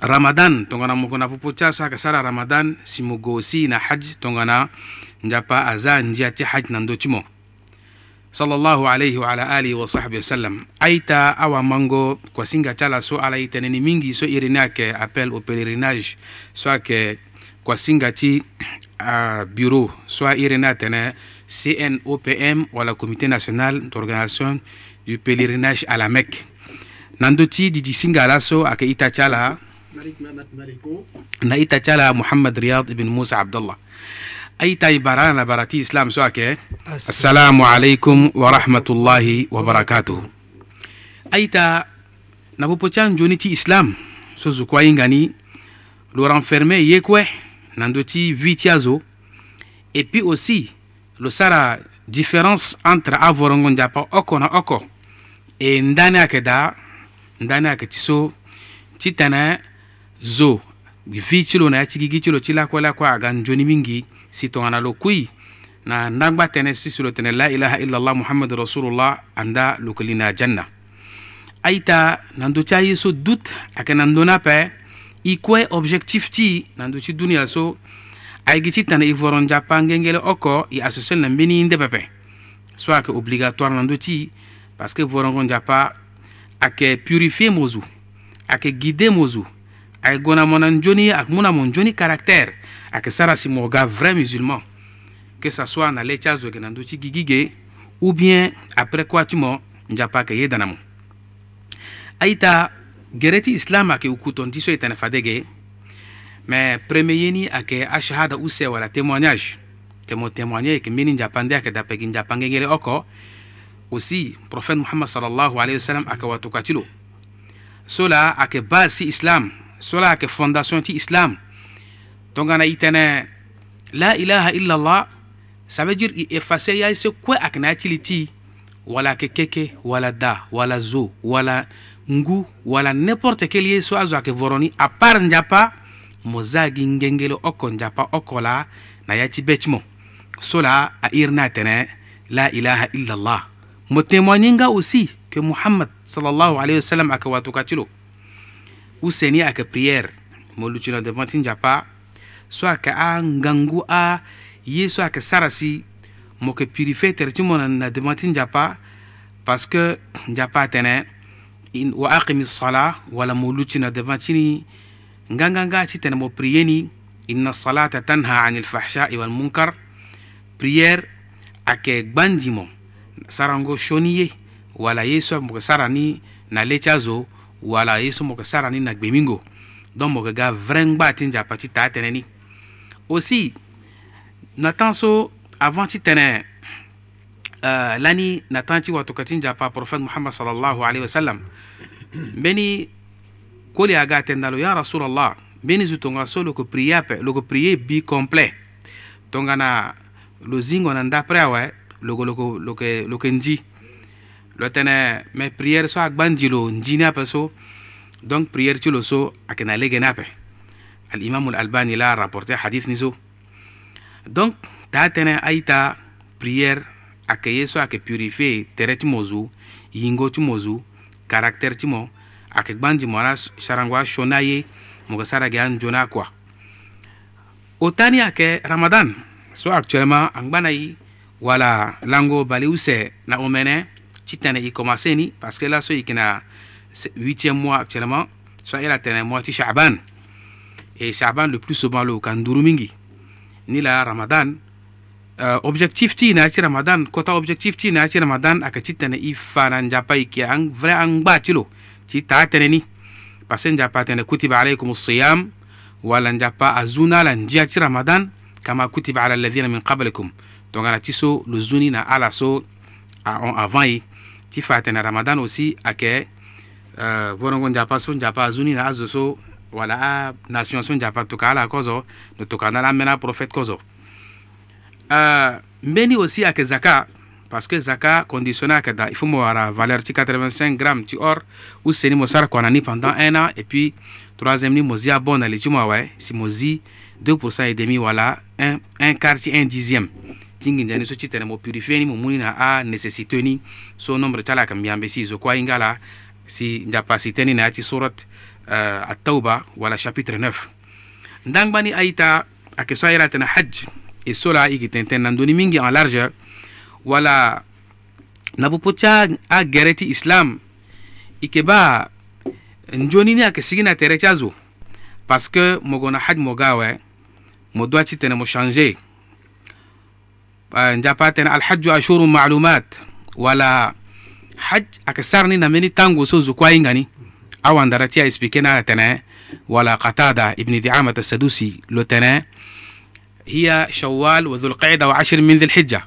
ramadan tongana mokona popo ti aso ayeke sara ramadan si mo go si na hadj tongana nzapa azia nzia ti hadj na ndö ti mo sallallahu alayhi wa ala alihi wa sahbihi wasallam aita awamango kuasinga ti ala so ala e tene ni mingi so iri ni ayeke appel au pèlerinage so ayeke kuasinga ti uh, bureau so airi ni atene cnopm wala comité national d'organisation du pèlerinage à la mecque nan do ti didi singala so ake ita cala na ita cala muhammad riyad ibn musa abdullah ay tay bara na barati islam so ake assalamu aleykum wa rahmatullahi wa barakatuhu ay ta na popo can joni ti islam so zukwa yingani lo renferme ye kue nan do ti vi ti azo et puis aussi lo sara différence entre avorongo nzapa oko na oko e ndani ayeke da ndani ayeke ti so ti tene zo vi ti lo na ya ti gigi ti lo ti lakue lakue aga nzoni mingi si tongana lo kui na ndangba tënë si si lo tene la ilaha illallah muhammadu rasulullah anda loke li na ajanna aita na ndö ti aye so doute ayeke na ndö ni ape e kue objectif ti na ndö ti dunia so ayeke ti tene e voro nzapa ngengele oko e asosial na mbeni inde pepe so ayeke obligatoire na ndö ti parce que vorongo nzapa a que purifiemos -o, a que guidemos -o, a que gonamon joni ak munamon joni caractère a que sara si moga vrai musulman que ça soit na le chas do genandu ci gigige ou bien après quoi tu mo njapa ke yedanamo aita gereti islam ake ukuton tiso itene fadege mais premier yeni ake ashhada use wala témoignage temo témoigner ke mini njapande ake dapegi njapangengele oko aussi prophète muhammad sallallahu alayhi wa sallam ake watukati lo so la base si islam so la ake fondation ti islam tongana itene la ilaha illallah ça veut dire i efface ya se kue ake na wala ake keke wala da wala zo wala ngu wala n'importe quel ye so azo ake voroni a part njapa mo za gi ngengele oko njapa oko la na ya ti be ti mo so la airi na atene la ilaha illallah témoigne aussi que muhammad sallallahu alayhi wa sallam aka ou useni aka prière Muluchina de bantinja pa so aka angangu a sarasi, mo ka ti na, matin parce que tene in, wa aqimi sala wala mo de na nganganga ti tene mo prieni inna salata tanha anil fahshai munkar, prière ak gbanzi sarango shoni ye wala ye so moke sara ni na le ti azo wala ye so moke sara ni na gbemi ngo donc moke ga vrai ngba ti nzapa ti taa tënë ni aussi natan so avant ti tene uh, lani natan ti watoka ti nzapa prophète muhammad sallallahu alayhi wa sallam mbeni koli aga atene na lo ya rasulallah mbeni zo tongana so loko prie ape loko prie bi complet tongana lo zingo na ndaapre awe loko loko loke loke nji lo tene me prière so agba nji lo nji ni ape so donc prière ti lo so ayeke na lege ni ape alimamu albani la rapporté hadith ni so donc taa tënë aita prière ayeke ye so ayeke purifie tere ti mo zu yingo ti mo zu caractère ti mo ayeke gba nzi mo ala sarango aso ni aye mo yeke sara ge anzo ni akua o tani ayeke ramadan so actuellement angba na ye wala lango baliuse na omene chitene i commencé ni parce que là so ikina 8e mois actuellement soit ila tene mois ti shaban et shaban le plus souvent lo kan duru mingi ni la ramadan uh, objectif ti na ti ramadan kota objectif ti na ti ramadan ayeke ti tene i fa na nzapa e yeke vrai angba ti lo ti taa tënë ni parce que nzapa atene kutiba alaykum siyam wala nzapa azû na ala nzia ti ramadan kama kutiba ala alladhina min qablikum donc ana ti so lo zuni na ala so ahon avant ye ti fa tene ramadan aussi ayeke uh, vorongo nzapa so nzapa azuni na azo so wala anation so nzapa tokâ ala kozo lo tokâ na ala ambeni aprophète kozo uh, mbeni aussi ayeke zaka parce que zaka conditionné ayeke da il faut mo wara valeur ti 85 gramme ti or useni mo sara kua na ni pendant un an et puis troisième ni mo zi abon na li ti mo awe si mo zi 2 pourcent et demi wala un, un quart ti un dixième tingi tingindani so citene mo purifeni mo na a ni so nombre tala kam yambe si zo kwa ingala si ndapa siteni na ati surat uh, at-tauba wala chapitre 9 ndangbani aita ake so ayra tena hajj e sola igi tenten nandoni mingi en large wala nabu pocha a gereti islam ike ba njonini ake sigina tere chazo parce que mogona hajj mogawe mo doit citene mo changer japaten alhajju ashuru malumat wala haj aka sarni namini tangu so zukwayingani awandara ti a expliqué nala tene wala qatada ibni diamat asadusi lo tene hiya shawal wa dhulqaida wa ashir min dhilhijja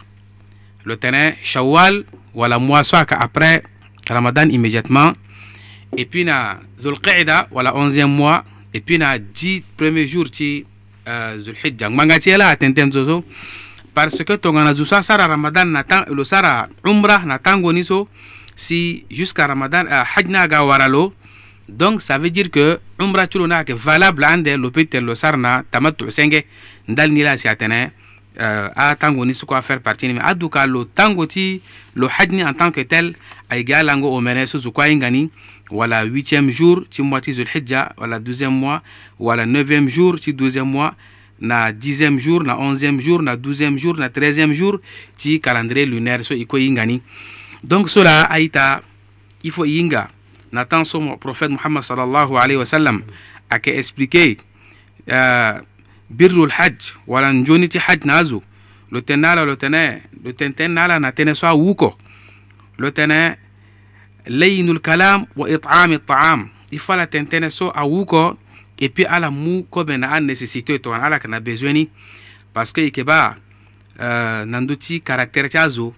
lo tene shawal wala mois so aka après ramadan immédiatement et puis na dhulqaida wala 11e mois et puis na 10 premier jour ti uh, zulhijja ngbanga ti atenten so so parce que tongana zu sa sara ramadan na tan lo sara umra tango niso si jusqu'à ramadan uh, hajna ga waralo donc ça veut dire que umra culo na ke valable ande lo pete lo sarna tamattu senge ndal ni la si atene euh, a tango niso ko faire partie ni aduka lo tango ti lo hajni en tant que tel a egalango lango o mene so zu ko ngani wala 8e jour ci mois ci zulhijja wala 12e mois wala 9e jour ci 12e mois na dixième jour na onzième jour na douzième jour na treizième jour ti calendrier lunaire so iko kue donc cela, aita faut y na temps prophète muhammad sallallahu alayhi wa sallam a expliqué euh, birrul hajj wala njoni ti hajj na lo lo ala na so awuko lo kalam wa taam awuko et puis ala mu kobe na an nécessité to ala kana besoin ni parce que ikeba euh, nanduti caractère ti azo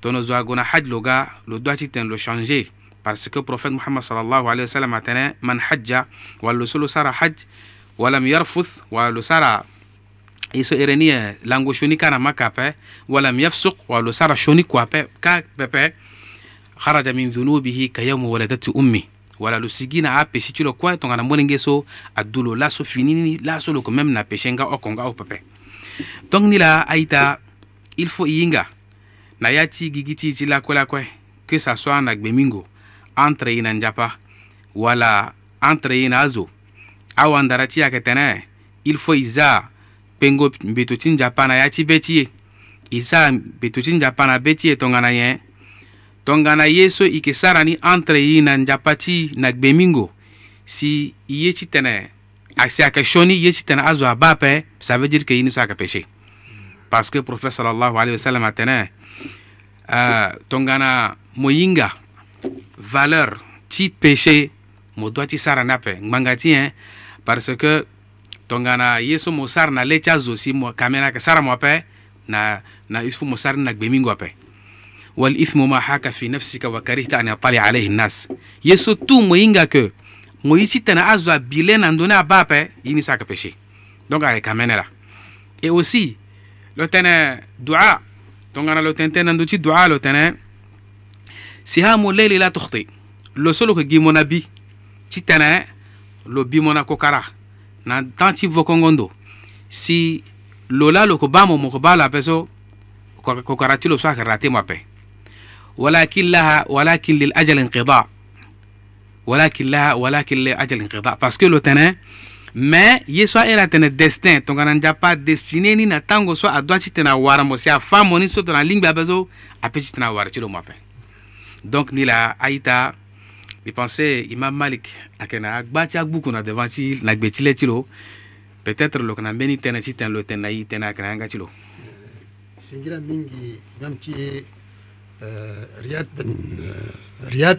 tono zo agona haj loga lo doit ti ten lo changer parce que prophète muhammad sallallahu alayhi wa sallam atene man hajja wallo solo sara haj walam yarfuth wallo sara iso erenie lango shoni kana makape walam yafsuq wallo sara shoni kwape ka pepe kharaja min dhunubihi kayawmi waladatu ummi wala lo sigi na apesi ti lo kue tongana mbölenge so adu lo laso fini ni laso lo yeke même na pese nga oko nga opepe donc ni la aita il faut e hinga na ya ti gigi ti e ti lakue lakue que ça soit na gbe mingo entre e na nzapa wala entre e na azo awandara ti ayeke tene il faut e za pengo mbeto ti nzapa na ya ti be ti e e sara mbeto ti nzapa na be ti e tongana nyen tongana ye so i yeke sara ni entre ye na nzapa ti na gbe mingo si i ye ti tene si ayeke sioni ye ti tene azo abâ ape ça veut dire que ye ni so ayeke péché parce que prophète salallahu alayhi wa sallam atene euh, tongana mo hinga valeur ti péché mo doit ti sara ni ape ngbanga ti e parce que tongana ye so mo sara na le ti azo si mo kame na yeke sara mo ape na, na use fu mo sara ni na gbe mingo ape walithmu ma haka fi nafsika wa karihta an yatali alayhi nnas ye surtout mo yinga ke mo yisi tene azo a bile na ndone a ba pe yini so ayeke péché donc ayeke amene la et aussi lo tene dua tongana lo tene tene na ndö ti dua lo tene sihamu leili la tohti lo so lo yeke gi mo na bi ti tene lo bi mo na kokara na temps ti vokongo ndo si lo la lo yeke ba mo mo yeke ba lo ape so kokara ti lo so ayeke rate mo ape ولكن لها ولكن للأجل انقضاء ولكن لها ولكن لأجل انقضاء باسكو لو تنان mais ye so aira tene destin tongana nzapa destine ni na tango so adoa ti tene awara mo si afâ mo ni so tene alingbi abe so apeut ti tene awara ti lo mo ape donc ni la aita mi pensé imam malik ayeke na agba ti agbuku na devant ti na gbe ti le ti lo peut-être lo yeke na mbeni tënë ti tene lo tene na ye tënë ayeke na yanga ti lo singi na mingi imam ti Euh, riyad bin euh, riyad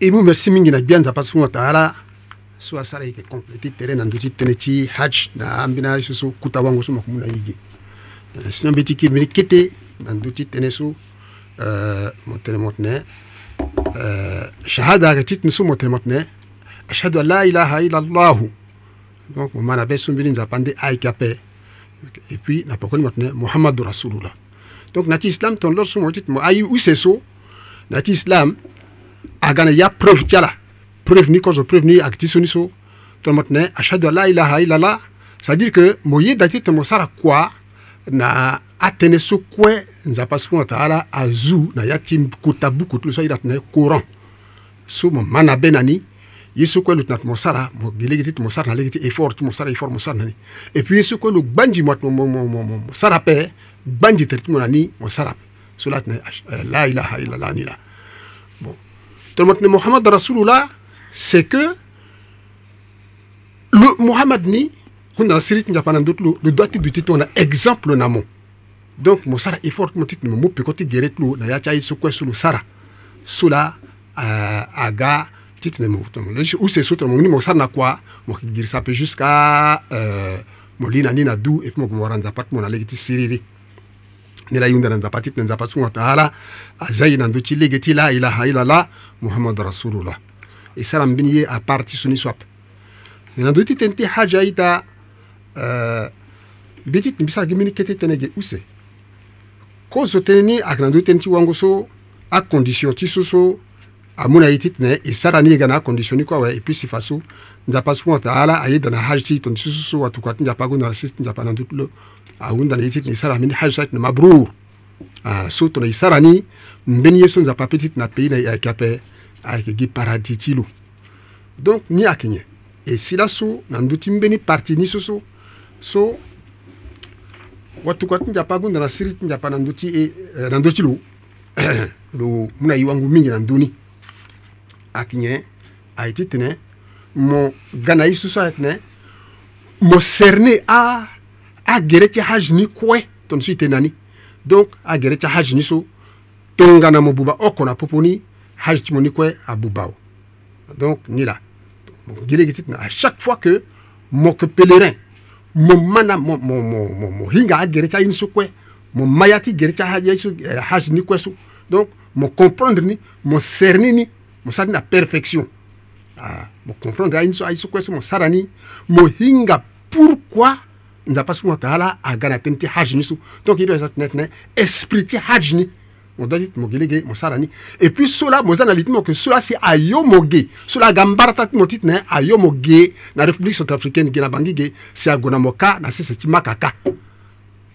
imu merci mingi na gbia nzapa sungu taala so asara yeke complété terrain na ndu ti tënë ti haj na ambina so so kuta wango so makumu na yigi euh, sinon mbi ti kiri mbeni kete na ndu ti tënë so mo tene mo tene shahada yeke ti tene so mo tene mo tene ashhadu an la ilaha illa allahu donc mo ma na be so mbeni nzapa nde ayeke ape et puis na pokoni mo tene mohamadou rasulullah donc nati islam ton lor sumo tit mo ayi useso nati islam agana ya preuve tiala preuve ni kozo preuve ni akti soni so ton motne ashhadu la ilaha illallah c'est à dire que mo ye dati te mo sara kwa na atene so kue nzapa subhana wataala azu na ya ti kuta bukutu lo so airi atene courant so mo ma na be na ni yesu kwenu tunatmosara gilegiti tmosara nalegiti effort tmosara effort mosara nani e puis yesu kwenu gbanji mosara pe gbanji tere ti mo na ni mosara pe so la tene euh, la ilaha illallah ni la bon tene mo tene mohamad rasulullah c'est que le mohamad ni hunde na siri ti nzapa na ndö ti lo lo doit ti duti ti mo na exemple na mo donc mo sara effort ti mo titene mo mopeko ti gere ti lo na ya ti aye so kue so lo sara so la uh, aga titi ne mokutomoleshi usesutra mongini mokosarana kua mokigirisa mpe jusqu'à euh, molina ni na du e puis mokomora nzapa ti mo na lege ti siriri ni la yunda na nzapa ti tene nzapa sungo taala azia ye na ndö ti lege ti la ilaha ilala muhammadu rasulullah e sara mbeni ye apart ti so ni so ape e na ndö ti tene ti haja aita euh, mbi ti mbi sara gi mbeni kete tënë ge use kozo tënë ni ayeke na ndö tënë ti wango so acondition ti so so amuna yiti tene isara niga na kondisioni kwawe ipisi faso nzapa subhanahu wataala ayeda na haji ti tondi sususu watuku ati nzapa agu na sisi ti nzapa na ndutu lo ahunda na ye ti tene isara ambeni haji so ayeke tene mabrur ah, so tene isara ni mbeni ye so nzapa apeut ti tene apeyi na ayeke ape ayeke gi paradis ti lo donc ni ayeke nyen e si laso na ndö ti mbeni parti ni so so so watuku ati nzapa agu na na siri ti nzapa na ndö ti e na ndö ti lo lo mû na ye wangu mingi na ndöni aknye aiti tene mo gana isusu atene mo cerne a a gere ti haj ni kue ton si tene ani donc a gere ti haj ni so tongana mo buba oko na popo ni haj ti mo ni kue abuba o donc ni la gere gi ti tene à chaque fois que mo yeke pelerin mo ma na mo, mo, mo, mo, mo hinga agere ti aini so kue mo ma ya ti gere ti haj eh, ni kue so donc mo comprendre ni mo cerni ni mo sari na perfection ah, mo comprendre ayini so ayi so kue so mo sara ni mo hinga pourquoi nzapa so mo taala aga na teni ti haji ni so donc ye lo aza tene tene esprit ti haji ni mo da ti mo gi lege mo sara ni et puis so la mo za na li ti mo yeke so la si ayo mo ge so la aga mbarata ti mo ti tene ayo mo ge na république centrafricaine ge na bangi ge si ague na mo ka na sese ti maka ka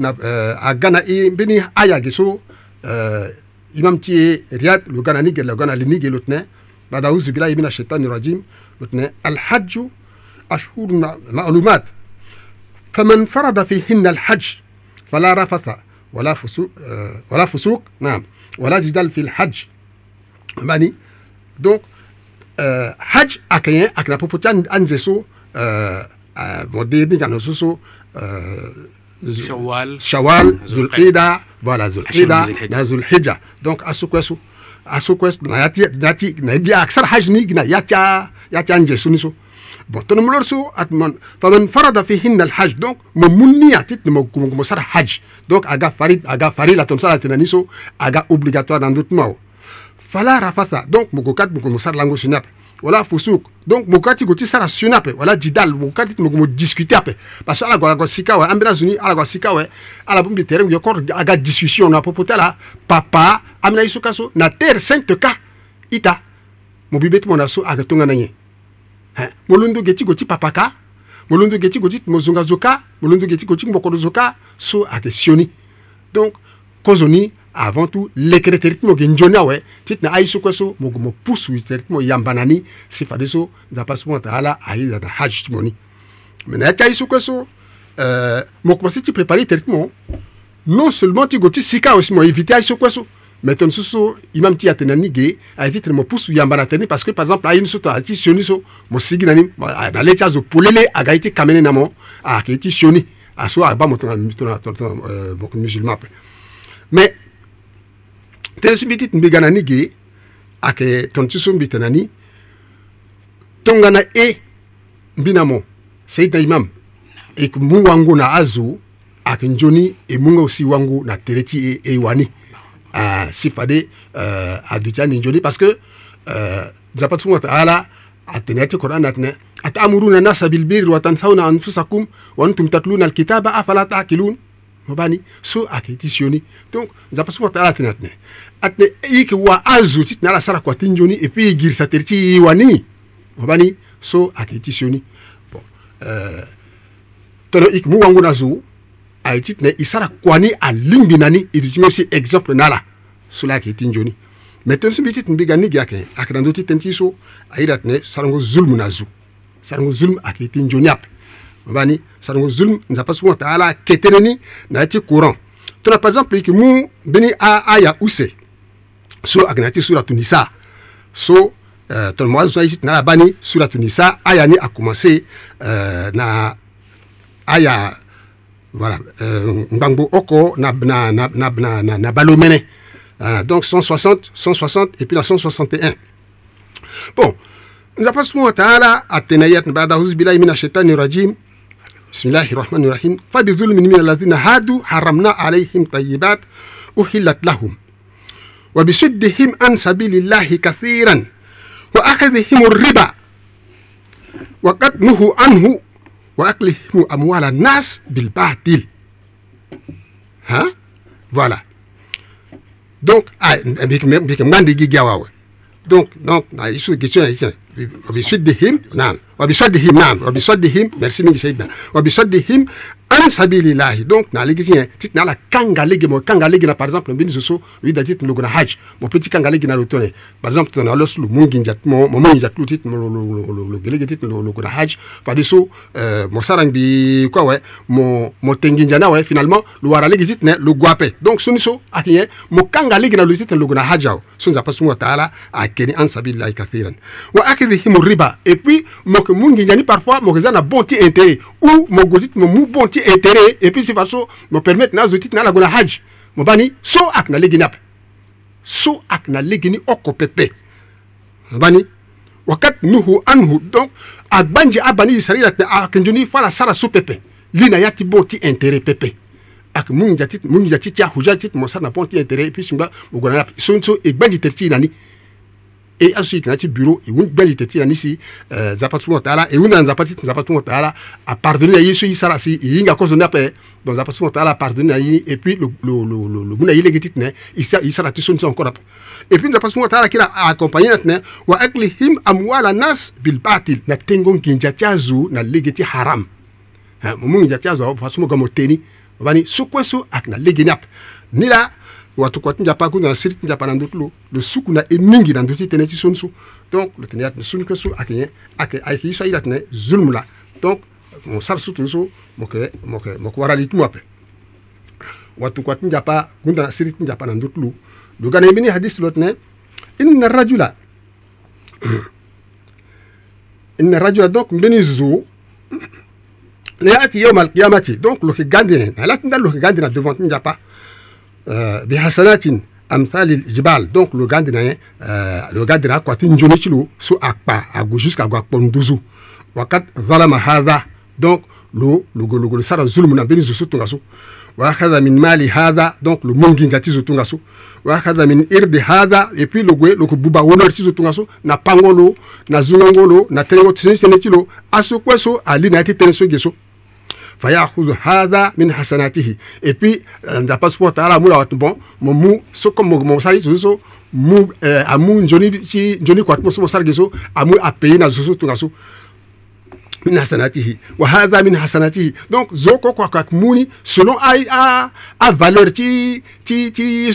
agana i bini ayagisu imamti riyad lugana nige lugana linige lutne بعد أعوذ بالله من الشيطان الرجيم لتنا الحج أشهر معلومات فمن فرض فيهن الحج فلا رفث ولا فسوق آه، ولا فسوق نعم ولا جدال في الحج ماني يعني، دونك آه، حج اكاين أكنا بوبوتان أنزسو آه، مودي نيجانوسوسو Shawwal. Shawwal, Zulqida, voilà, Zulqida, dans Zulhijja. Donc, à Soukouessou. À Soukouessou, il y a Aksar Hajni, il y a Yatianje Suniso. Bon, ton nom l'orso, atman, faman farada fi hinna al-hajj, donc, ma mouni atit, ma kumkumosar hajj. Donc, aga farid, aga farila ton sala tinaniso, aga obligatoire dans d'autres mots. Fala rafasa, donc, mukukat, mukumusar lango sinap. wala fosok donc mo kati ko ti sara sioni ape wala jidal mo kati ti mo mo discuter ape parce que ala gua la gua sika awe ambeni azoni ala gua sika awe ala mbi tere mbi encore aga discussion na popo ti ala papa ambeni aye so kâ so na tere sainte ka i ta mo bibe ti mo na so ayeke tongana nyen mo londo ge ti gue ti papa ka mo londo ge ti gue ti mo zongazo ka mo londo ge ti gue ti ngboko lo zo ka so ayeke sioni donc kozo ni avant tout lekere tere ti mo yeke nzoni awe ti tene aye so mo yeke mo pusu tere ti mo yamba na ni sifa dे so nzapa subhana wataala aye za na hadj ti mo ni me na ya ti aye so kue so euh, mo yeke pasi ti prépare tere ti mo non seulement ti gue ti sika aussi mo évite aye so kue so me tene so so i mam ti ya tene ani ge aye ti tene mo pusu yamba na tene parce que par exemple aye ni so tene aye ti sio ni so mo sigi na ni na ah, lê ti azo polele aga ye ti kame ni na mo ayeke ah, ye ti sio ni aso ah, agba mo tongana tongana tongana euh, mo yeke musulman ape mais te so biti tene mbi ga na ni ge ayeke tongaso so mbi tene ni tonga na e mbi na mo seydina imam e yeke mu wango na azo ayeke nzoni e munga aussi wango na tere ti e, e wani uh, si fade uh, adu ti ani nzoni parce que uh, nzapa ti sungo taala atene ya ti qur'an atene atamuruna nasa bilbirri wa tansawna anfusakum wa antum tatluna alkitaba afala taakilun mobani so ayeke ti sio ni donc nzapa so kua ala tene atene atene ye yeke wa azo ti tene ala sara kua ti nzo ni e puis e girisa tere ti e wa ni mobani so ayeke ye ti sio ni bon euh, tënë e yeke mu wango na zo aye ti tene e sara kua ni alingbi na ni e duti mû si exemple na ala so la ayeke ye ti nzo ni me tënë so mbi ti tene mbi ga nigi ayeke ayeke na ndö ti tënë ti so airi atene sarango zulme na zo sarango zulme ayeke ye ti nzo ni ape vani sadango zulm nzapa sugu ta ala keteneni na yati courant tona par exemple yiki mu beni aya use so aga na yati suratu nisa so euh, tona moa zo na ala bani suratu nisa aya ni akomanse euh, na aya voilà euh, ngbangu oko na, na, na, na, na, na, na balomene euh, donc 160 160 et puis la 161 bon nzapa sugu wa taala atene yatni bada auzubillahi min ashaitani rajim بسم الله الرحمن الرحيم فبظلم من الذين هادوا حرمنا عليهم طيبات أحلت لهم وبسدهم عن سبيل الله كثيرا وأخذهم الربا وقد نهوا عنه وأكلهم أموال الناس بالباطل ها فوالا دونك اي بيك بيك ماندي gi gawawa دونك دونك na isu كيسيون na isu وبيسدهم نعم وبيسدهم نعم وبيسدهم مرسي من سيدنا وبيسدهم anisabilillahi donc na ye ti ti na ala kanga lege mo kanga lege na par exemple mbeni zo so oyeda ti tene logo na hadj mo peut ti kanga lege na lo par exemple tene alo so lo mu nginza mo mo nginza ti lo ti tene lo ge lege ti tene logo na hadj mon so euh, mo sara ngbi mo mo tenginja na ouais finalement lo wara lege na le lo donc so ni so ayeke nyen mo kanga lege na lo ti tene logo na hadj awe so nzapa so mu wataala ayeke ni ansabilillahi kathiran wa akidihim riba et puis mo yeke mu ni parfois mo yeke za na bon ti intérêt ou mo gue ti mo mou bon ti ti intérêt e puis sifar so mo permettre na zo ti ti na alago na hadj mo ba ni so ayeke na lege ni ape so ayeke na lege ni oko pepe mo ba ni wakati nuhu anhu donc agbanze abani israila tene ayeke nzoni fala sara so pepe li na ya ti bon ti intérêt pepe ayeke mu ngia ti mu ngia ti ti ahuja ti ti mo sara na bon ti intérêt e puis si ngba mo gue na ni ape so so e gbanze tere ti e na ni e aso itinati biro iwungbali teti yanisi uh, zapatulu wataala iwunda nzapati nzapatulu wataala apardonne na ye so isara si iyinga kozo ni ape donc zapatulu wataala apardonne na ye et puis lo lo lo lo lo buna yelege ti tene isara isara ti so ni si encore ape et puis zapatulu wataala kira accompagner na tene wa aklihim amwala nas bil batil na tengo nginja ti azo na lege ti haram ha, mu nginja ti azo awa fa so mo ga mo teni obani so kue so ayeke na lege ni ape ni la watu kwa tinja pa kuna siri tinja pa na le su na e na ndoti tene donc le tene ne sunu kesu akenye ake ai ki so ila donc mon sar su tunso moke, ke mo ke mo watu kwa pa kunda na siri tinja pa na ndotlo do gane mini hadis lot ne inna rajula inna rajula donc mbeni zo ne ati yawm al donc lo gande na latinda lo devant tinja pa Euh, bihasanatin amthal al-jibal donc lo gandina euh, lo gandina akwati njoni ti lo so akpa ago jusqu'à ago akpo nduzu wakat zalama hadha donc lo logologo lo sara zulmu na mbeni zo so tongaso wahadha min mali hadha donc lo munginga ti zo tongaso wahadha min irdi hadha et puis lo gue lo yeke buba honneur ti zo tongaso na pango lo na zungango lo na telengo tene ti lo aso kue so ali na ya titene so ge so fayakhudhu hadha min hasanatihi et puis ndapa subhanahu pas ta'ala mula watu bon soko sali tuzo mu amu njoni chi C'est kwa tumo somo sali so amu apei na zuzu min hasanatihi wa hadha min hasanatihi donc zoko kwa kwa muni selon a a, valeur ti ti ti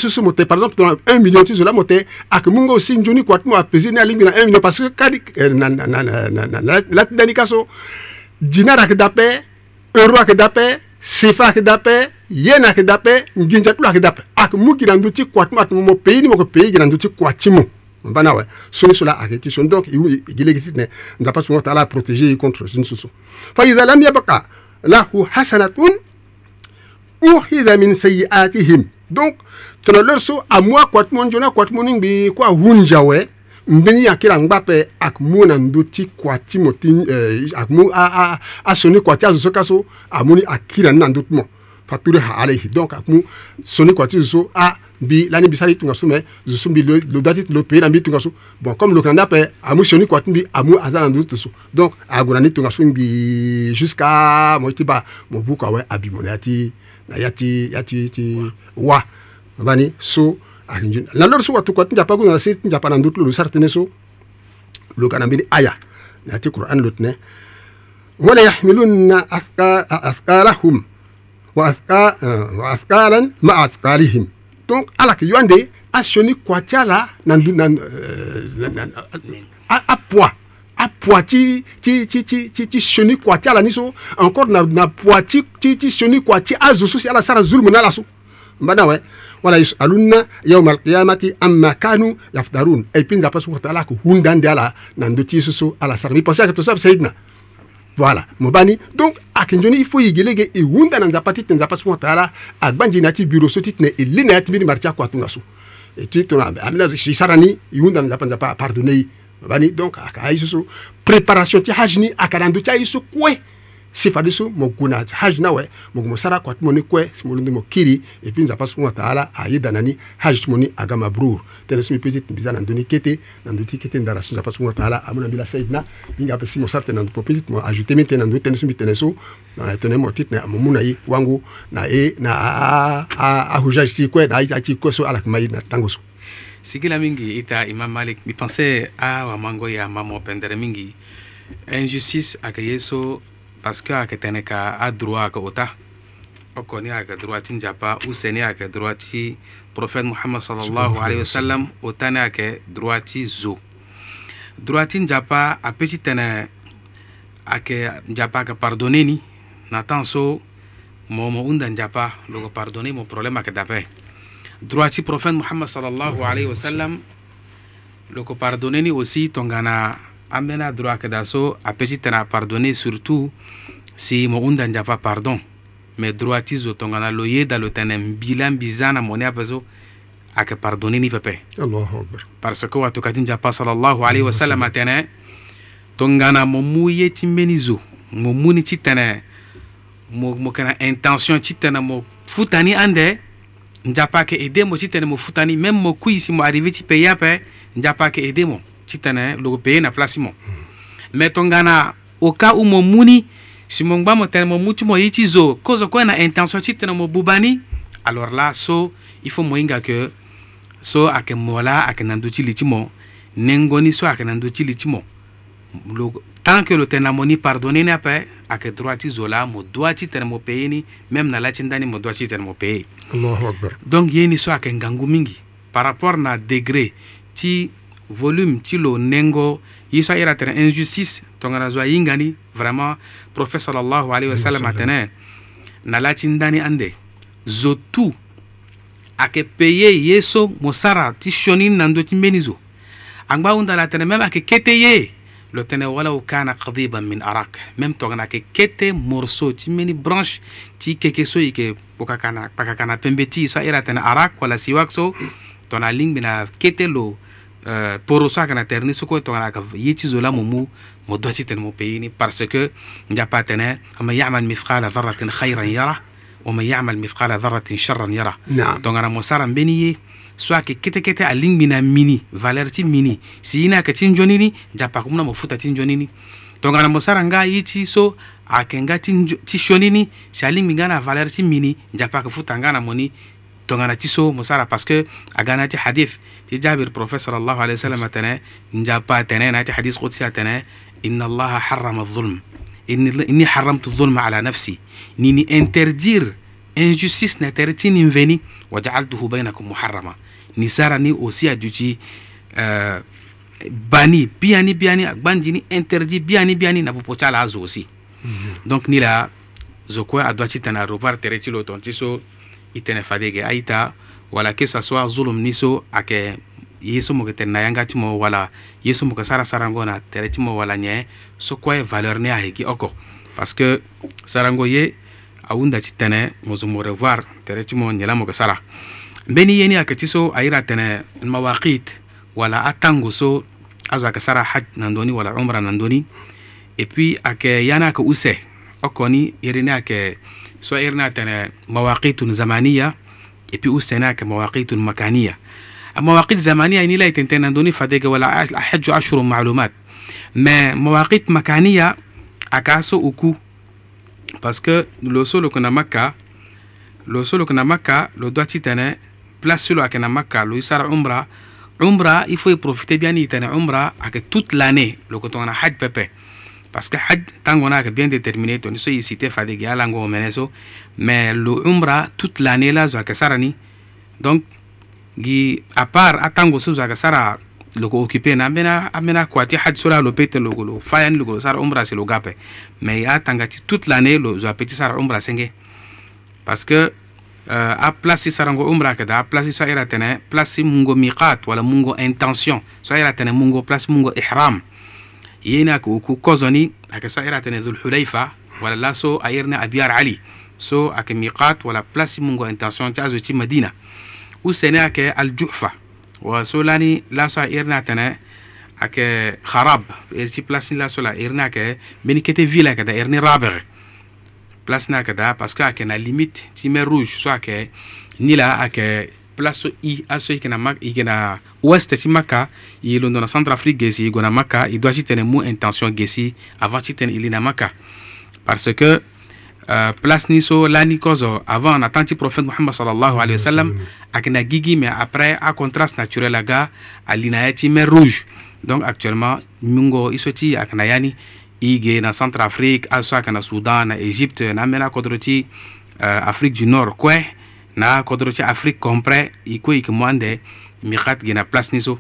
par exemple dans 1 million ti zola mote ak mungo si kwa tumo na 1 million parce que kadi na na na na na la euro ayeke da ape sefa ayeke da ape yen ayeke da ape nginza ti lo ayeke da ape ayeke mu gi na ndö ti kua ti mû ate mû mo pays ni mo yeke pays gi na ndö ti kua ti mû mbani awe so ni so la ayeke ti so donc e wû e gi lege titene nzapa so taala aprotéger ye contre zuni so so fa iza lam yabaka lahu hasanatun uhida min sayi'atihim donc tene lër so amû akua ti mû nzoni akua ti mû ni ngbi kue ahunza awe mbeni yã kɩra ŋgbapɛ ak mu na n do tɩ koa tɩ mo tɩ eh, ak mu a, a, a sõni koa tɩ a zoso ka so a mu ni a kɩra n na n do tɩ mo fa tʋre ha alayhi donc ak mu sõni koa tɩ zoso a bi la ni bisa di tunga so me zusu bi lo lo dati lo pe na bi tunga so bon comme le Canada pe amu sioni kwa tumbi amu azala ndu tuso donc agura ni tunga so bi jusqu'à mo ti ba mo bu kwa we abi mo na ti na yati yati ti wa bani so akinjeni na lori so watu kwa tinjapa kuna si tinjapa na ndutu lusar tene so luka na mbili aya na ti qur'an lutne wala yahmilunna afqalahum wa afqa euh, wa afqalan ma afqalihim donc alak yonde asoni kwa tiala na na euh, a poids a poids ti ti ti ti ti ti soni kwa tiala ni so encore na na poids ti ti ti soni kwa ti azo so si ala sara zulmu na la so mbanawe wala yusalunna yawma alqiyamati amma kanu yaftarun epinga pa subhanahu wa ta'ala ko hundande ala nando ti susu ala sarmi pensez que tout ça sayyidna voilà mobani donc akinjoni il faut yigelege e hunda na nzapa ti nzapa wa ta'ala agbanji na ti bureau so ne tene e lena ti mbiri martia ko atunga ti tona si sarani e hunda na pardonner mobani donc aka ti hajni aka ti sifa ti so mo gu na hajj na awe mo gu mo sara kua ti mo ni kue si mo lu mo kiri e puis nzapa so kuâ taala ayeda na ni hajj ti mo ni aga mabrur tënë so mbi peut ti mbi za na ndö ni kete na ndö ti kete ndara so nzapa so kuâ taala amû na mbi lasaidna minga ape si mo sara tene na ndö peut ti mo ajouté mê tënë na ndö tënë so mbi tene so na tene mo ti tene amo mû na ye wango na e na ahujage ti kue na aiti kue so alaka ma ye na tango so sigila mingi i ta imam malik mbi pensé awamango ye ama mo pendere mingi injustice ayeke ye so paske a yeke tene ka adro ayeke ota oko ni ayeke droit ti nzapa use ni ayeke droit ti prophète muhammad sallallahu alayhi wa sallam ota ni ayeke droit ti zo droit ti nzapa apeut ti tene ayeke nzapa ayeke pardonné ni na temps so mo mo hunda nzapa lo yeke pardonné mo problème ayeke dape droit ti prophète muhammad sallallahu alayhi wa sallam lo yeke pardonné ni aussi tongana an bɛna dɔrɔn à so a surtout si mo un danja pa pardon me droiti zo tongana lo ye bilan tene mbila moni mone apeso que pardonner ni pepe Allahu akbar parce que watu katin japa sallallahu alaihi wasallam tene tongana mo muye timbeni zo mo muni ti tene mo mo kana intention ti tene mo futani ande njapa ke ede mo ti mo futani même mo si mo arrivé ti pe yape njapa ke ede mo chitene logo peye na place mo me tongana oka umo muni si mo ngba mo tene mo muti mo yiti zo kozo ko na intention chitene mo bubani alors là so il faut mo inga que so ake mola ake nando ti li ti mo nengoni so ayeke na ndö ti li ti mo lo tant que lo tene na mo ni pardonné ni ape ayeke droit ti zo la mo doit ti tene mo peye ni même na laa ti ndani mo doit ti tene mo peye donc ye ni so ayeke ngangu mingi par rapport na degré ti volume ti lo nengo ye so airi atene injustice tongana zo ahinga ni vraiment prophète sallallahu alayhi wa sallam atene na laa ti ndani ande zo tu ayeke paye ye so mo sara ti sioni ni na ndö ti mbeni zo angba ahunda ala atene même ayeke kete ye lo tënë walau kana kadiban min arak même tongana ayeke kete morceau ti mbeni branche ti keke so e yeke kpakaka na pembe ti ye so airi atene arak wala siwak so tongana lingbi na kete lo Uh, poro so a kana tɛri ni soko tɔgɔ la ka ye ci zo la mo mu mo dɔ ci tɛni mo peyini parce que njapa tɛnɛ ama yamal mithqala dharratin khayran yara wama yamal mithqala dharratin sharran yara tɔngana mo sara mbeni ye so ake ketekete a lingbina mini valeur ti mini si ina ake ti njonini njapa kumuna mo futa ti njonini tongana mo sara nga ye ti so ayeke nga ti, ti sioni ni si alingbi nga na valeur ti mini nzapa ayeke futa nga na mo ni tongana ti so musara parce que a ti hadith ti jabir prophète sallallahu alayhi wa sallam atene njapa atene na ti hadith qudsi atene inna allaha harrama adh-dhulm inni haramtu adh-dhulma ala nafsi nini interdire injustice na tere ti nin veni wa jaaltuhu bainakum muharrama ni sara ni aussi a duti bani biani biani agbanji ni interdit biani biani na popo ti ala azo aussi donc ni la zo kue a doit ti tene a revoir tere ti lo tonti so itene fadege aita wala ke sa soit zulum niso ake yeso moke tene na yanga ti mo wala yeso moke sara sarango na tere ti mo wala nye so kue valeur ni aheki oko parce que sarango ye ahunda ti tene mo zo mo revoir tere ti mo nyela moke sara mbeni ye ni ayeke ti so airi atene mawakit wala atango so azo ayeke sara haj na ndöni wala umra na ndöni et puis ayeke ya ni ayeke use oko ni iri ni ayeke soit تنا مواقيت زمانية يبي puis usenaka mawaqitun makaniya مواقيت زمانية يعني لا يتنتين دوني فديك ولا أحج عشر معلومات ما مواقيت مكانية أكاسو أكو بس باسكو لو سولو كنا مكة لو سولو كنا مكة لو دواتي تنا بلاس سولو أكنا مكة لو يسار عمرة عمرة يفوي faut بياني تنا عمرة أك توت لانه لو كنت أنا حج بابي parce que Hajj, tango qu'on bien déterminé, on est cité fatigué, lango so mais le Umra, toute l'année là, Zakasarani. Donc, à part, à tango sous Zakasara, le go occupé, amena, amena, ah, Ti Hajj sur le pète, le go, le sar Umra, c'est le gapé. Hein. Mais à tangati, toute l'année, le Zapeti sar Umra, c'est Parce que, euh, a place sarango umra kada a place so ira tene place mungo miqat wala mungo intention so ira tene mungo place mungo ihram yena ko ku kozoni aka sa ira tane dhul hulaifa wala la so ayirna abiyar ali so aka miqat wala place mungo intention ta zo ti madina u sene aka al juhfa wa so lani la so ayirna tane aka kharab irti place la so la irna aka meni kete ville aka da irni rabagh place na aka da parce que aka na limite ti mer rouge so aka ni la aka place i aso i na i na ouest ti ma ka e lo ndo na centrafrique gesi e gue na ma ka e doit ti tene mu intention gesi avant ti tene e li na ma ka parce que Uh, place ni so lani kozo avant na tanti prophète mohammed sallallahu alayhi wa sallam ayeke na gigi mais après acontraste naturel aga ali na ye ti mer rouge donc actuellement mingo i so ti ayeke na ya ni i ge na centre afrique aso ayeke na soudan na égypte na ambeni akodro ti uh, afrique du nord kue na ci afrique compre iko yiki moande mikat gina place ni so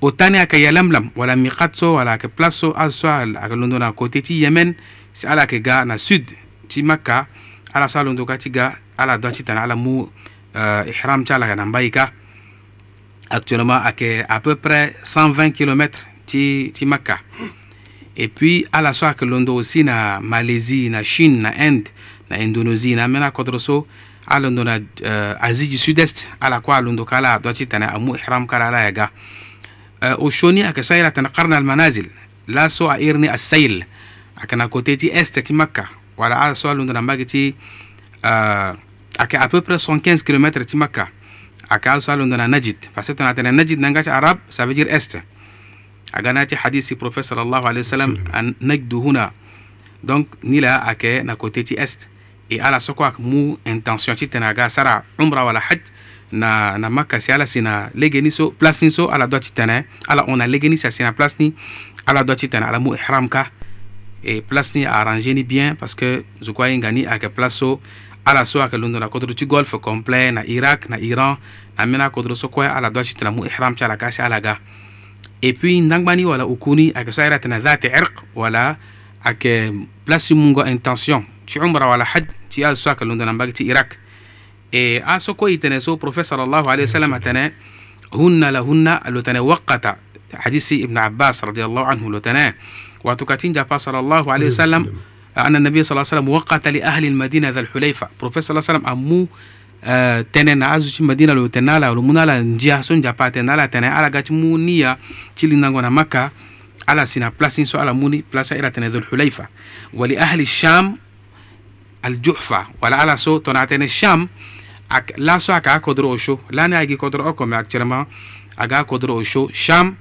o tani yalamlam wala mikat so wala aka place so azo so londo na côté ti yemen si ala yeke ga na sud ti makka ala so alondo ka ti ga ala doit ti tene ala mu euh, ihram ti ala na mbai ka actuellement ayeke à peu près 120 km ti, ti makka et puis ala so ayeke londo aussi na malaisie na chine na inde na indonésie na ambeni akodro so ala ndona uh, aziji sud-est ala ko alundo kala doti tana amu ihram kala ala yaga uh, ushoni akasaira tana karna almanazil la so a irni asail akana côté ti est ti makka wala ala so alundo na mbagi ti uh, aka à peu près 115 km ti makka aka ala so alundo na najid parce que tana tana najid nanga ti arab ça veut dire est aga na ti hadith si prophète sallallahu alayhi wa sallam an najdu huna donc ni la ake na côté ti est e ala soko ayeke mu intention ti tene aga sara umra wala haj na, na maka si ala si na lege ni so place ni so ala doit ti tene ala hon na lege ni si asi na place ni ala doit ti tene ala mu ihram ka e place ni arrange ni bien parce que zo kuâ hinga ni ayeke place so ala so ayeke londo na kodro ti golfe complet na irak na iran na mbeni akodro so kue ala doit ti tene mu ihram ti ala ga si ala ga et puis ndangba ni wala uku ni ayeke so airi atene dha ti irq wala ayeke place ti mungo intention ci umra wala haj ci a suwa kalunda nan bagti iraq e a soko itene so prophète sallallahu alayhi wa sallam atene hunna lahunna lotene waqata hadisi ibn abbas radiallahu anhu lotene wato katinja pa sallallahu alayhi wa sallam أن النبي صلى الله عليه وسلم وقت لأهل المدينة ذا الحليفة بروفيسور صلى الله عليه وسلم أمو tene na azu ci madina lo tena la lo munala njia so njapa tena la tena ala gati munia cili nango na maka ala sina place so ala muni place ila tena dhul hulaifa wa li ahli sham aljuhfa wala ala so tonatene sham ak laso aka kodro osho lani agi kodro oko me actuellement aga kodro osho sham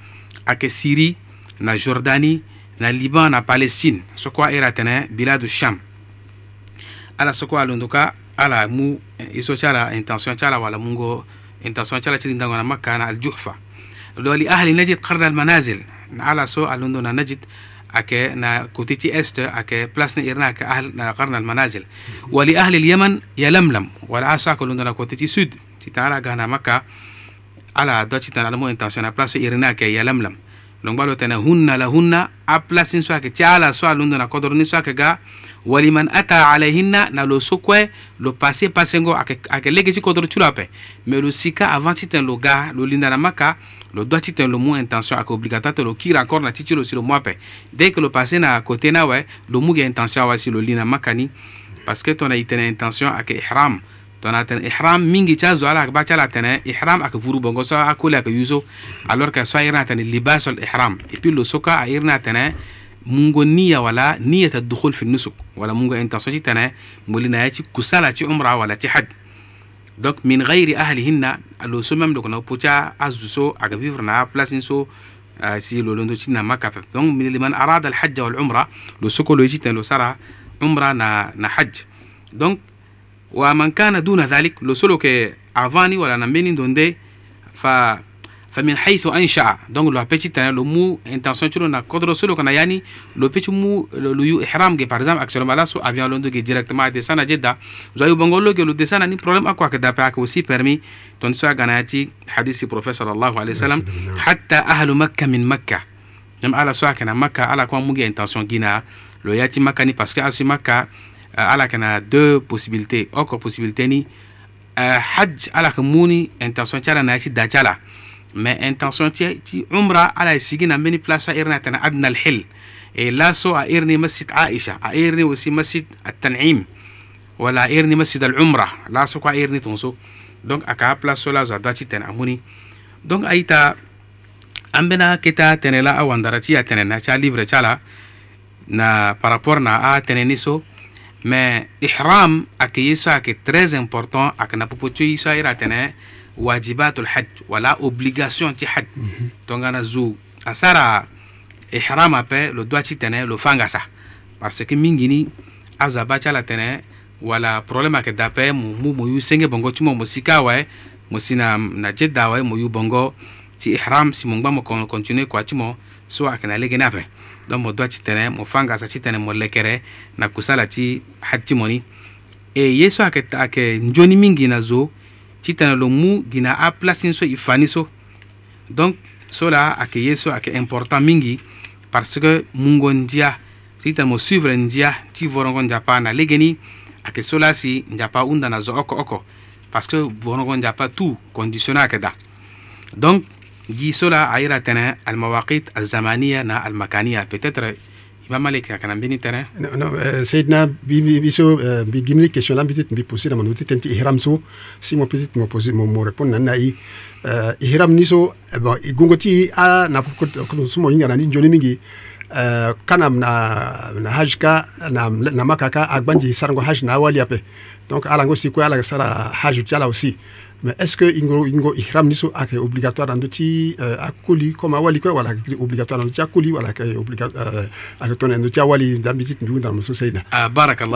ak siri na jordani na liban na palestine soko a ira tene biladu sham ala soko a lunduka ala mu iso chala intention chala wala mungo intention chala chiri ndango na makana na aljuhfa lo li ahli najid qarda almanazil ala so a lundu najid أك نا كوتيتي أستر أك بلاسنا إيرنا كأهل قرن المنازل ولأهل اليمن يلملم والعاصا كلنا كوتيتي سود تتعالى جهنا مكة على دوتي تنعلمو إنتاسيونا بلاسنا إيرنا كيلملم كي lon ɓaɗo tana hunna la hunna a placin so ake cala so a lundo na kodoroni so ake ga waliman ata alayhinna na lo sokoe lo passé passé ngo ake, ake lege si kodoro culo ape mais lo sika avant ti tene lo ga lo linda na maka lo doit ti tene lo mu intention ake obligata te lo kiri encore na ti ti lo si lo mu ape dès que lo passé na côté na awe lo mu ge intention awe si lo li na maka ni parce que tongana e tene intention ake ihram tona tene ihram mingi ca zo ala ba cala tene ihram aka furu bongo so a kole aka yuso alors que so irna tene libasol ihram et puis lo soka a irna tene mungo niya wala niyata dukhul fi nusuk wala mungo intention ci tene molina ya ci kusala ci umra wala ci hajj donc min ghairi ahlihinna lo so même dokono puca a zuso aga vivre na place so آه سي لولون دو تشينا مكا دونك لمن اراد الحج والعمره لو سوكو لو جيتن لو سرا عمره نا نا حج دونك wa man kana duna dhalik lo solo que avani wala na meni donde fa fa min haythu ansha'a donc lo petit tan lo mu intention tu na kodro solo kana yani lo petit mu lo yu ihram ge par exemple actuellement là so avion londo ge directement de sana jedda zo yu bangolo ge lo de sana ni problème akwa ke dape ak aussi permis ton so ganati hadisi prophète sallallahu alayhi wasallam hatta ahlu makkah min makkah nam ala so kana makkah ala kwa mu ge intention gina lo yati makkah ni parce que asi makkah alaka na deux possibilité oko possibilité ni uh, hajj alaka muni intention cala na ci da cala mais intention ti ti umra ala sigi na mini place irna tana adna al hil e la so a irni masjid aisha a irni wasi masjid at tan'im wala irni masjid al umra la so ko a irni tonso donc aka place so la za da ci tana muni donc aita an bena keta tɛnɛ la a wandara ci a tɛnɛ na ca livre ca la na par rapport na a tɛnɛ ni so mais ihram ake ye so ake très important ake na popo tio yiso aira tene wajibatul hajj wala obligation ti hajj mm -hmm. tongana zu a sara ihram ape lo doit ti tene lo fanga sa parce que mingi ni azo ba ti ala tene wala problème ayeke da ape mu mu mo yu senge bongo ti mo mo si ka awaye mo si na, na jedda awaye mo yu bongo ti ihram si mo ngba mo kon, continue kua ti mo so ayeke na lege ni ape donc mo doa titene mo fangasa titene mo lekere na kusala ti hati moni e ye so ayeke ayeke nzoni mingi na zo titene lo mu gi na aplace ni so e fa ni so donc so la ayeke ye so ayeke important mingi parce que mungo ndia ti tene mo suivre ndia ti vorongo nzapa na lege ni ayeke so la si nzapa hunda na zo oko oko parce que vorongo nzapa tout conditionné ayeke da donc giso la a yira tɛnɛ almawaqit alzamaniya na almakaniya peut-être imam malik a kana mbini tɛnɛ no, no, euh, seydna biso mbi euh, gimni question la mbitit mbi posé dama nuti tenti ihram so si mo petit mo posé mo, mo répondre nan nayi uh, ihram ni so eh bon gongo ti a na sumo yinga nani njoni mingi Uh, kana na, na haj ka na, na maka ka a gbanji sarango haj na awali ape donc ala ngo si koy ala sara haj ti ala aussi mais est ce que ingo ingo ihram ni so ake obligatoire dans ti euh, akoli koma wali kue wala akiri obligatoire dans ti akoli wala ake obligatoire uh, ake tongana ti awali dambi ti tundungu ndana mo so seina ah,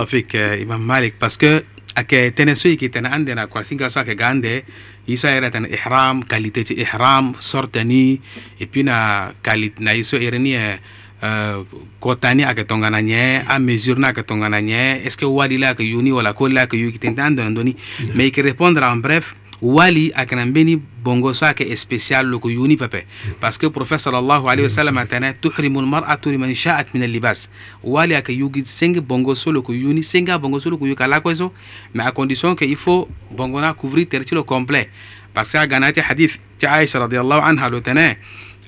fik euh, imam malik parce que ake tene so yeke tene ande na quoi singa so ak gande isa era so ihram qualité ti ihram sorte ni e puis na qualité na ye so iri ni euh, euh, e tongana nye mesure na ake tongana nye est ce que wali la ayeke yuni wala koli la yuki yu yeke tene ti andona ndöni mais répondre en bref wali a kana mbeni bongo so ake spécial loko yuni pepe parce que prophète sallallahu alayhi wa sallam atana tuhrimu lmar'atu liman sha'at min allibas wali aka yugi senge bongo so loko yuni senge a bongo so loko yuka lakoy so mais à condition que il faut bongo na couvrir tere ti lo complet parce que a gana ti hadith ti aisha radiallahu anha lo tene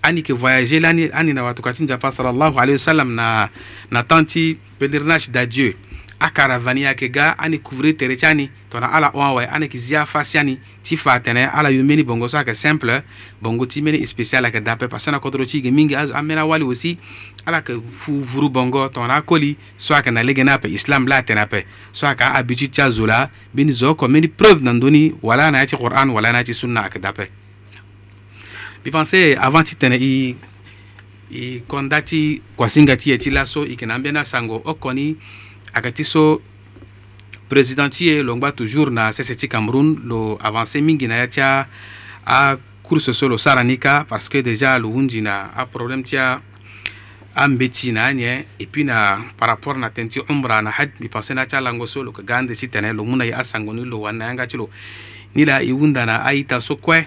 ani ke voyager lani ani na watu ka ti nzapa sallallahu alayhi wa sallam na na temps ti pèlerinage d'adieu a karavaniya ke ga ani kuvre tere cani tona ala oa wai ani kizia fasiani ti fa tene ala yu meni bongo so ayeke simple bongo ti meni spécial ayeke dape parce na kodro ti ge mingi azo ambeni awali aussi ala yeke fu vuru bongo tongana akoli so ayeke na lege ni ape islam la atene ape so ayeke ahabitude ti azo la mbeni zo oko mbeni preuve na ndöni wala na ya ti qur'an wala na ya ti sunna ayeke dape mbi pense avant ti tene i i konda ti kuasinga ti ye ti laso e yeke na ambeni asango oko ni aga ti so président ti e lo ngba toujours na sese ti cameroun lo avancé mingi na ya ti acourse so lo sara ni ka parce que déjà lo hunzi na aproblème ti ambe ti na anye e puis na par rapport na tene ti umbra na haj mi pensé na ti alango so lo kega ande si tene lo mu na e asango ni lo wani na yanga ti lo ni la e hunda na aita so kue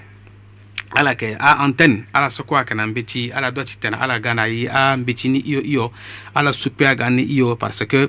ala yeke aantenne ala soko ayeke na mbe ti ala doit ti tene ala ga na ye ambe ti ni hio hio ala supe aga ni hio parce que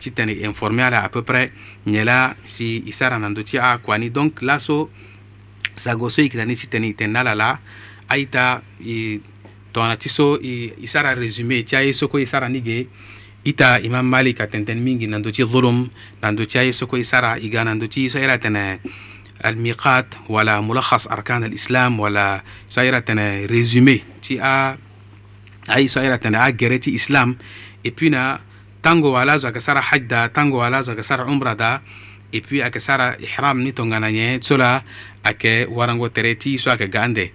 ti tene informé ala à peu près nyela si isara à ti ni donc laso sago so yiki tani ti tene e tene ala la aita e tongana ti so e, sara résumé ti aye soko e sara ni ge i imam malik atentene mingi na ndö ti zulum na ndö ti aye soko e sara e ga na ndö ti almiqat wala mulakhas arkan alislam wala so airi atene résumé ti a aye so a atene islam et puis na tango ala zo ayeke sara hadj da tango ala zo ayeke sara umbra da e puis ayeke sara ihram ni tongana nyen so la ayeke warango tere ti so ayeke ga ande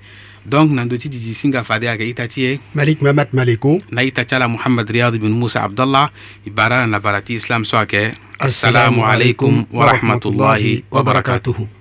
donc na ndö ti didi singa fade ayeke ita ti e malik mamat maleko na ita ti ala muhammad riyad bin musa abdallah e bara na na bara ti islam so ayeke assalamu aleykum warahmatullahi wabarakatuhu